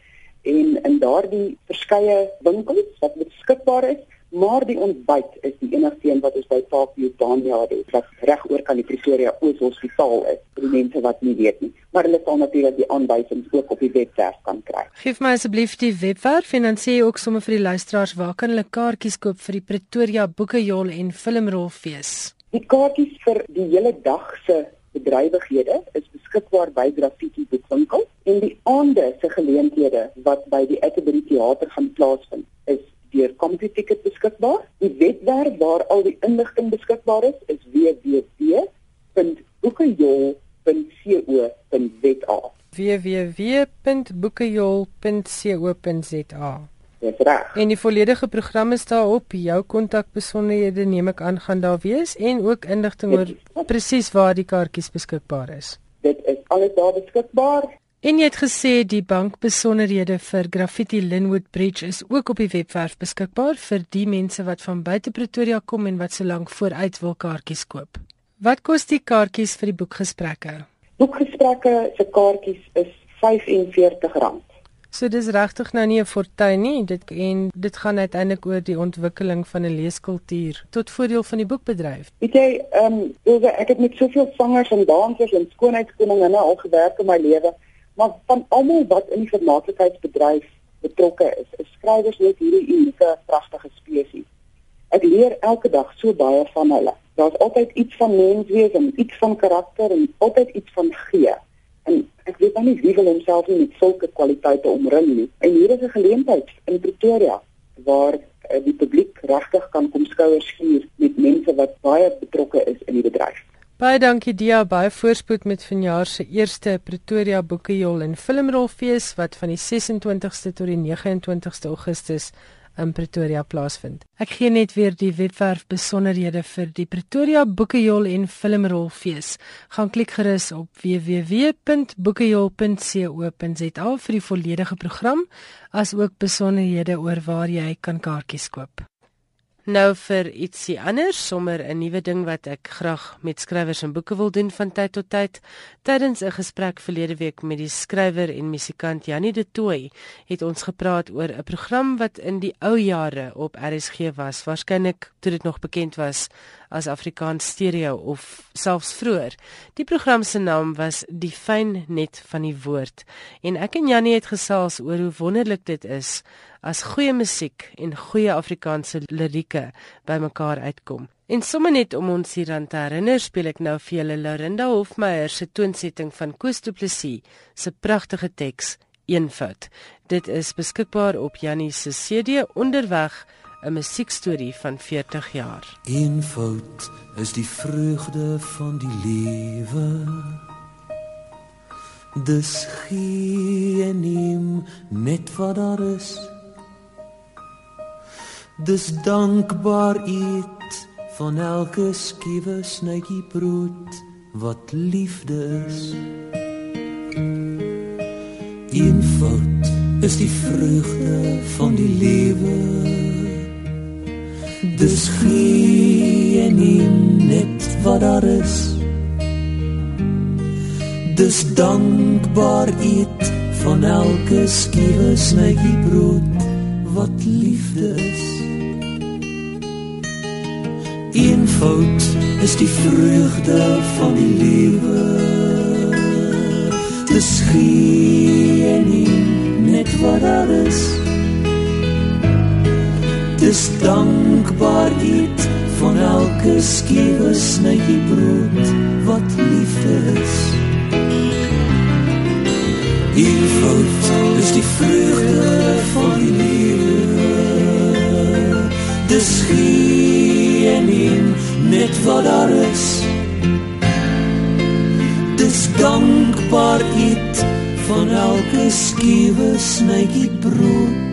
en in daardie verskeie winkels wat beskikbaar is, maar die ontbyt is die enigste een wat ons by Parkview Dania het wat reg oor kan die Pretoria Oos Hospitaal is vir die mense wat nie weet nie maar hulle sal natuurlik die aanwysings ook op die webwerf kan kry. Geef my asseblief die webwerf en dan sê jy ook sommer vir die luisteraars waar kan hulle kaartjies koop vir die Pretoria Boekejol en Filmrolfees. Die kaartjies vir die hele dag se bedrywighede is beskikbaar by Graffiti Boekwinkel en die aande se geleenthede wat by die Atterbury Theater gaan plaasvind is deur CompuTicket beskikbaar. Die webwerf waar al die inligting beskikbaar is, is www.boekejol.co.za. www.boekejol.co.za. Dis reg. En die volledige program is daar op. Jou kontakbesonderhede neem ek aan gaan daar wees en ook inligting oor presies waar die kaartjies beskikbaar is. Dit is alles daar beskikbaar. En jy het gesê die bankbesonderhede vir Graffiti Linwood Bridge is ook op die webwerf beskikbaar vir die mense wat van buite Pretoria kom en wat solank vooruit wil kaartjies koop. Wat kos die kaartjies vir die boekgesprekke? Boekgesprekke se kaartjies is R45. So dis regtig nou nie 'n fortuin nie, dit en dit gaan uiteindelik oor die ontwikkeling van 'n leeskultuur tot voordeel van die boekbedryf. Weet jy, ehm um, ek het met soveel sangers en dansers en skoonheidskoninginne al gewerk in my lewe maar van almal wat in die vermaaklikheidsbedryf betrokke is, is skrywers net hierdie unieke pragtige spesies. Ek leer elke dag so baie van hulle. Daar's altyd iets van menswees en iets van karakter en altyd iets van gee. En ek weet nie wie wil homself nie met sulke kwaliteite omring nie. En hier is 'n geleentheid in Pretoria waar uh, die publiek regtig kan kom skouers skuur met mense wat baie betrokke is in die bedryf. Baie dankie Dia, baie voorspoed met vanjaar se eerste Pretoria Boekejol en Filmrolfees wat van die 26ste tot die 29ste Augustus in Pretoria plaasvind. Ek gee net weer die webwerf besonderhede vir die Pretoria Boekejol en Filmrolfees. Gaan klik gerus op www.boekejol.co.za vir die volledige program asook besonderhede oor waar jy kan kaartjies koop. Nou vir ietsie anders, sommer 'n nuwe ding wat ek graag met skrywers en boeke wil doen van tyd tot tyd. Tydens 'n gesprek verlede week met die skrywer en musikant Janie De Tooy, het ons gepraat oor 'n program wat in die ou jare op RSG was, waarskynlik toe dit nog bekend was as Afrikaans Stereo of selfs vroeër. Die program se naam was Die fyn net van die woord en ek en Janie het gesels oor hoe wonderlik dit is as goeie musiek en goeie Afrikaanse lirieke bymekaar uitkom. En sommer net om ons hieraan te herinner, speel ek nou vir julle Laurinda Hofmeyer se toonsetting van Koos Du Plessis se pragtige teks Eenvoud. Dit is beskikbaar op Jannie se CD onderweg 'n musiekstorie van 40 jaar. Eenvoud is die vreugde van die lewe. Dis geen neem net wat daar is. Dis dankbaar eet van elke skiewe snytjie brood wat liefde is. Eenvoud is die vreugde van die lewe. Dis geen net wat daar is. Dis dankbaar eet van elke skiewe snytjie brood wat liefde is. Eenvoud is die vreugde van die lewe. Dis geen net wat daar is is dankbaar eet van elke skiewe snytjie brood wat liefde is. Eenvoud is die vreugde van die lewe. Dis geen net wat daar is. Dis dankbaar eet van elke skiewe snytjie brood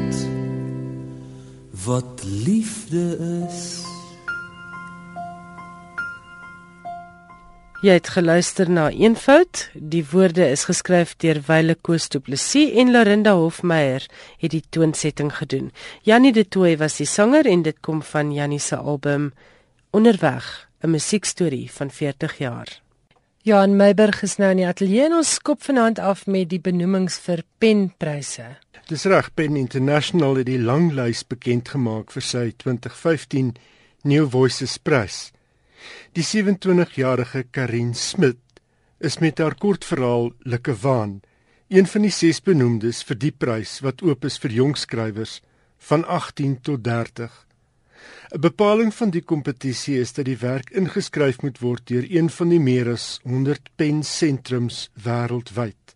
wat liefde is. Jy het geluister na Eenvoud. Die woorde is geskryf deur Wile Koos Du Plessis en Lorinda Hofmeyer het die toonsetting gedoen. Janie De Tooy was die sanger en dit kom van Janie se album Onderweg, 'n musiekstorie van 40 jaar. Jan Meiburg is nou in die ateljee en ons skop vanaand af met die benoemings vir penpryse. Dis reg, Pen International het die lang lys bekend gemaak vir sy 2015 New Voices Prys. Die 27-jarige Karin Smit is met haar kortverhaal Likkewaan een van die ses benoemdes vir die prys wat oop is vir jong skrywers van 18 tot 30. 'n Bepaling van die kompetisie is dat die werk ingeskryf moet word deur een van die meer as 100 pensentrums wêreldwyd.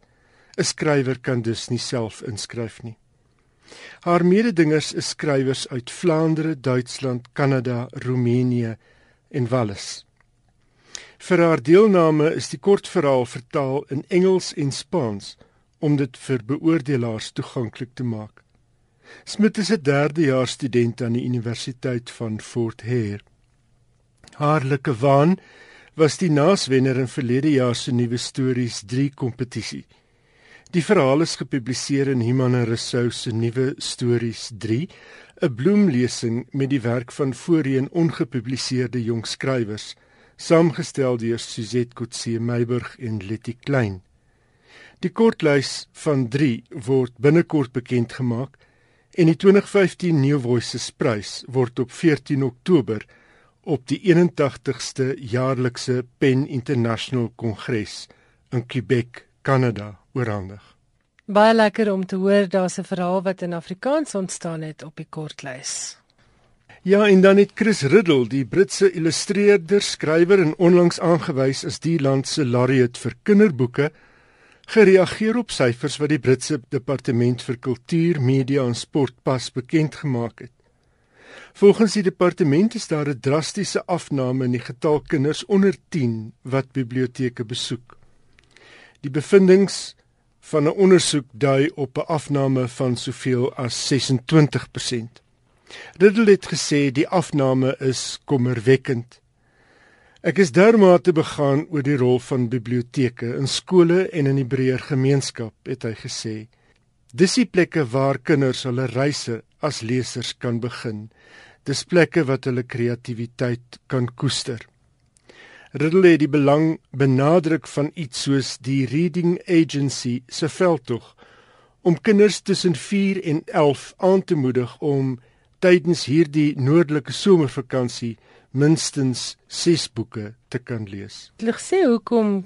'n Skrywer kan dus nie self inskryf nie. Haar mededingers is skrywers uit Vlaandere, Duitsland, Kanada, Roemenië en Wallis. Vir haar deelname is die kortverhaal vertaal in Engels en Spaans om dit vir beoordelaars toeganklik te maak. Smit is 'n derdejaars student aan die Universiteit van Fort Hare. Haarlike waan was die naaswenner in verlede jaar se nuwe stories 3 kompetisie. Die verhaal is gepubliseer in Human Resource se nuwe stories 3, 'n bloemlesing met die werk van voorheen ongepubliseerde jong skrywers, saamgestel deur Suzette Kotse Meiburg en Letty Klein. Die kortlys van 3 word binnekort bekend gemaak en die 2015 New Voices Prys word op 14 Oktober op die 81ste jaarlikse Pen International Kongres in Quebec, Kanada, oorhandig. Baie lekker om te hoor daar's 'n verhaal wat in Afrikaans ontstaan het op die kortlys. Ja, en dan het Chris Riddle, die Britse illustreerder, skrywer en onlangs aangewys as die land se laureate vir kinderboeke, gereageer op syfers wat die Britse Departement vir Kultuur, Media en Sport pas bekend gemaak het. Volgens die departement is daar 'n drastiese afname in die getal kinders onder 10 wat biblioteke besoek. Die bevindinge van 'n ondersoek dui op 'n afname van soveel as 26%. Riddle het gesê die afname is kommerwekkend. Ek is dermate begaan oor die rol van biblioteke in skole en in die breër gemeenskap, het hy gesê. Dis die plekke waar kinders hulle reise as lesers kan begin. Dis plekke wat hulle kreatiwiteit kan koester. Riddle het die belang benadruk van iets soos die Reading Agency se veldtog om kinders tussen 4 en 11 aan te moedig om tydens hierdie noordelike somervakansie minstens 6 boeke te kan lees. Hulle sê hoekom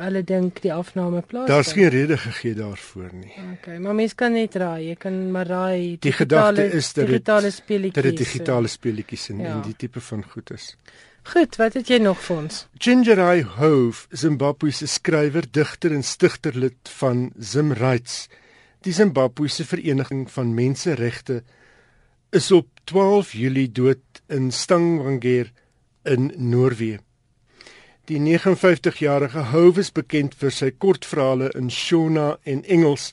hulle dink die afname plaas. Daar's geen rede gegee daarvoor nie. Okay, maar mens kan net raai. Jy kan maar raai. Die gedagte is dat digitale speletjies. Dat dit digitale speletjies en, ja. en die tipe van goed is. Goed, wat het jy nog vir ons? Ginger Eye Hove, Zimbabwe se skrywer, digter en stigterlid van Zim Rights, die Zimbabwe se vereniging van menseregte, is op 12 Julie dood in Stavanger in Noorwe. Die 59-jarige Hove is bekend vir sy kortverhale in Shona en Engels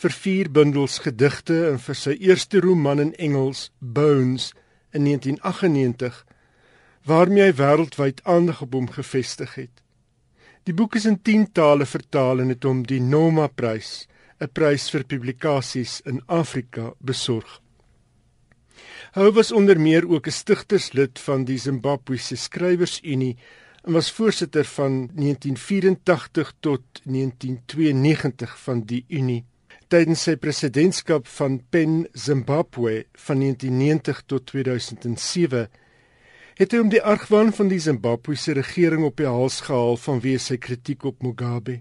vir vier bundels gedigte en vir sy eerste roman in Engels Bones in 1998 waarmee hy wêreldwyd aandag op hom gevestig het. Die boek is in 10 tale vertaal en het hom die Noma Prys, 'n prys vir publikasies in Afrika, besorg. Hy was onder meer ook 'n stigterslid van die Zimbabwese Skrywersunie en was voorsitter van 1984 tot 1992 van die Unie. Tydens sy presidentskap van PEN Zimbabwe van 1990 tot 2007 het hy om die argwaan van die Zimbabwese regering op die hals gehaal vanweë sy kritiek op Mugabe.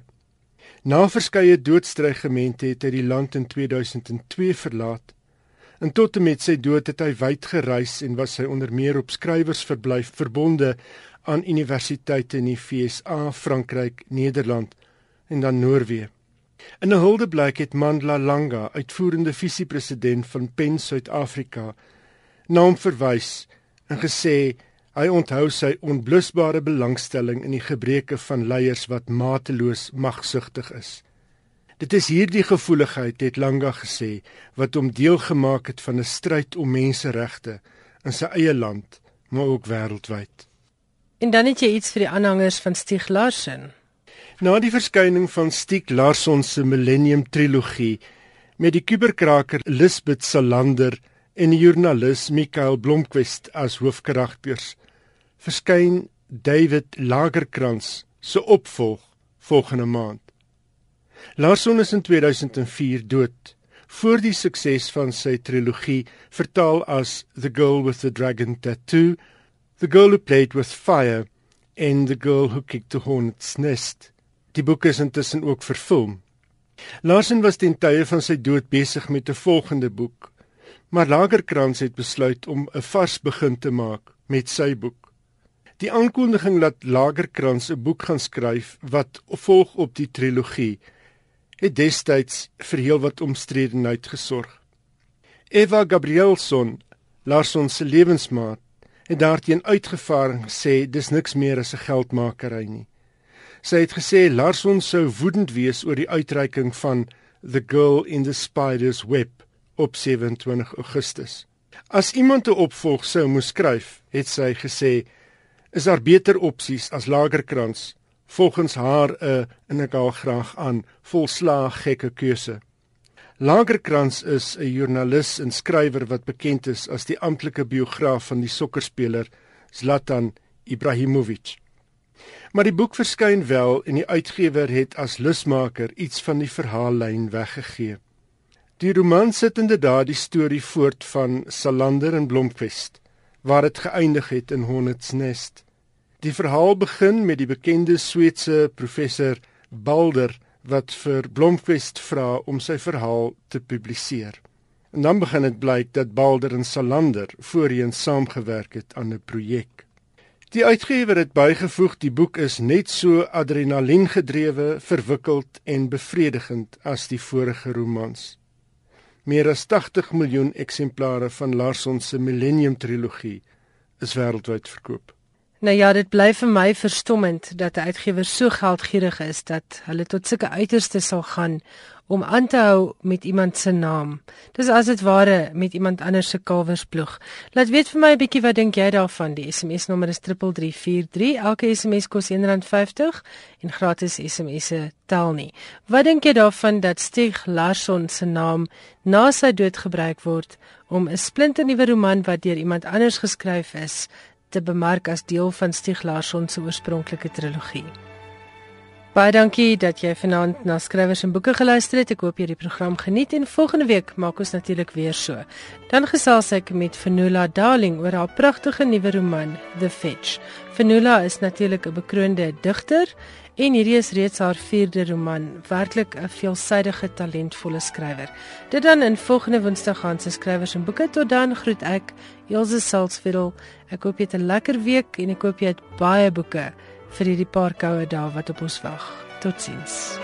Na verskeie doodstrygemente het hy die land in 2002 verlaat En tot en met sy dood het hy wyd gereis en was hy onder meer op skrywersverblyf verbonde aan universiteite in die FSA, Frankryk, Nederland en dan Noorwe. In 'n huldeblyk het Mandla Langa, uitvoerende visiepresident van PEN Suid-Afrika, na hom verwys en gesê hy onthou sy onblusbare belangstelling in die gebreke van leiers wat mateloos magsugtig is. Dit is hierdie gevoeligheid het Langa gesê wat hom deel gemaak het van 'n stryd om menseregte in sy eie land, maar ook wêreldwyd. En dan het jy iets vir die aanhangers van Stieg Larsson. Na die verskyning van Stieg Larsson se Millennium trilogie met die kuberkraker Lisbeth Salander en die joernalis Mikael Blomqvist as hoofkarakters, verskyn David Lagerkrans se opvolg volgende maand. Larson is in 2004 dood voor die sukses van sy trilogie vertaal as The Girl with the Dragon Tattoo, The Girl Who Played with Fire en The Girl Who Kicked the Hornet's Nest. Die boek is intussen ook verfilm. Larson was ten tye van sy dood besig met 'n volgende boek, maar Lagerkrans het besluit om 'n vars begin te maak met sy boek. Die aankondiging dat Lagerkrans 'n boek gaan skryf wat volg op die trilogie het destyds vir heelwat omstredenheid gesorg. Eva Gabrielson, Larson se lewensmaat, het daarteen uitgevaar en gesê dis niks meer as 'n geldmakery nie. Sy het gesê Larson sou woedend wees oor die uitreiking van The Girl in the Spider's Web op 27 Augustus. As iemand 'n opvolg sou moes skryf, het sy gesê, is daar beter opsies as Lagerkrans volgens haar 'n en ek haal graag aan volslaag gekke keuse. Lagerkrans is 'n joernalis en skrywer wat bekend is as die amptelike biograaf van die sokkerspeler Zlatan Ibrahimovic. Maar die boek verskyn wel en die uitgewer het as lusmaker iets van die verhaallyn weggegee. Die roman sit inderdaad die storie voort van Salander en Blomquist waar dit geëindig het in Hornets Nest. Die verhaal begin met die bekende Sweedse professor Balder wat vir Blomqvist vra om sy verhaal te publiseer. En dan begin dit blyk dat Balder en Salander voorheen saamgewerk het aan 'n projek. Die uitgewer het bygevoeg die boek is net so adrenalien gedrewe, verwikkeld en bevredigend as die vorige romans. Meer as 80 miljoen eksemplare van Larson se Millennium trilogie is wêreldwyd verkoop. Nou ja, dit bly vir my verstommend dat 'n uitgewer so geldgierig is dat hulle tot sulke uiterste sal gaan om aan te hou met iemand se naam. Dis as dit ware met iemand anders se kalwersploeg. Laat weet vir my 'n bietjie wat dink jy daarvan? Die SMS nommer is 3343. Elke SMS kos R1.50 en gratis SMS'e tel nie. Wat dink jy daarvan dat Stig Larsson se naam na sy dood gebruik word om 'n splinternuwe roman wat deur iemand anders geskryf is te bemark as deel van Stieg Larsson se oorspronklike trilogie. Baie dankie dat jy vanaand na skrywers en boeke geluister het. Ek hoop jy het die program geniet en volgende week maak ons natuurlik weer so. Dan gesels ek met Fenula Darling oor haar pragtige nuwe roman The Fetch. Fenula is natuurlik 'n bekroonde digter en hierdie is reeds haar 4de roman, werklik 'n veelsidige talentvolle skrywer. Dit dan in volgende Woensdag gaan se skrywers en boeke tot dan groet ek Elsje Salzveld. Ek hoop jy het 'n lekker week en ek hoop jy het baie boeke vir hierdie paar koue dae wat op ons wag. Totsiens.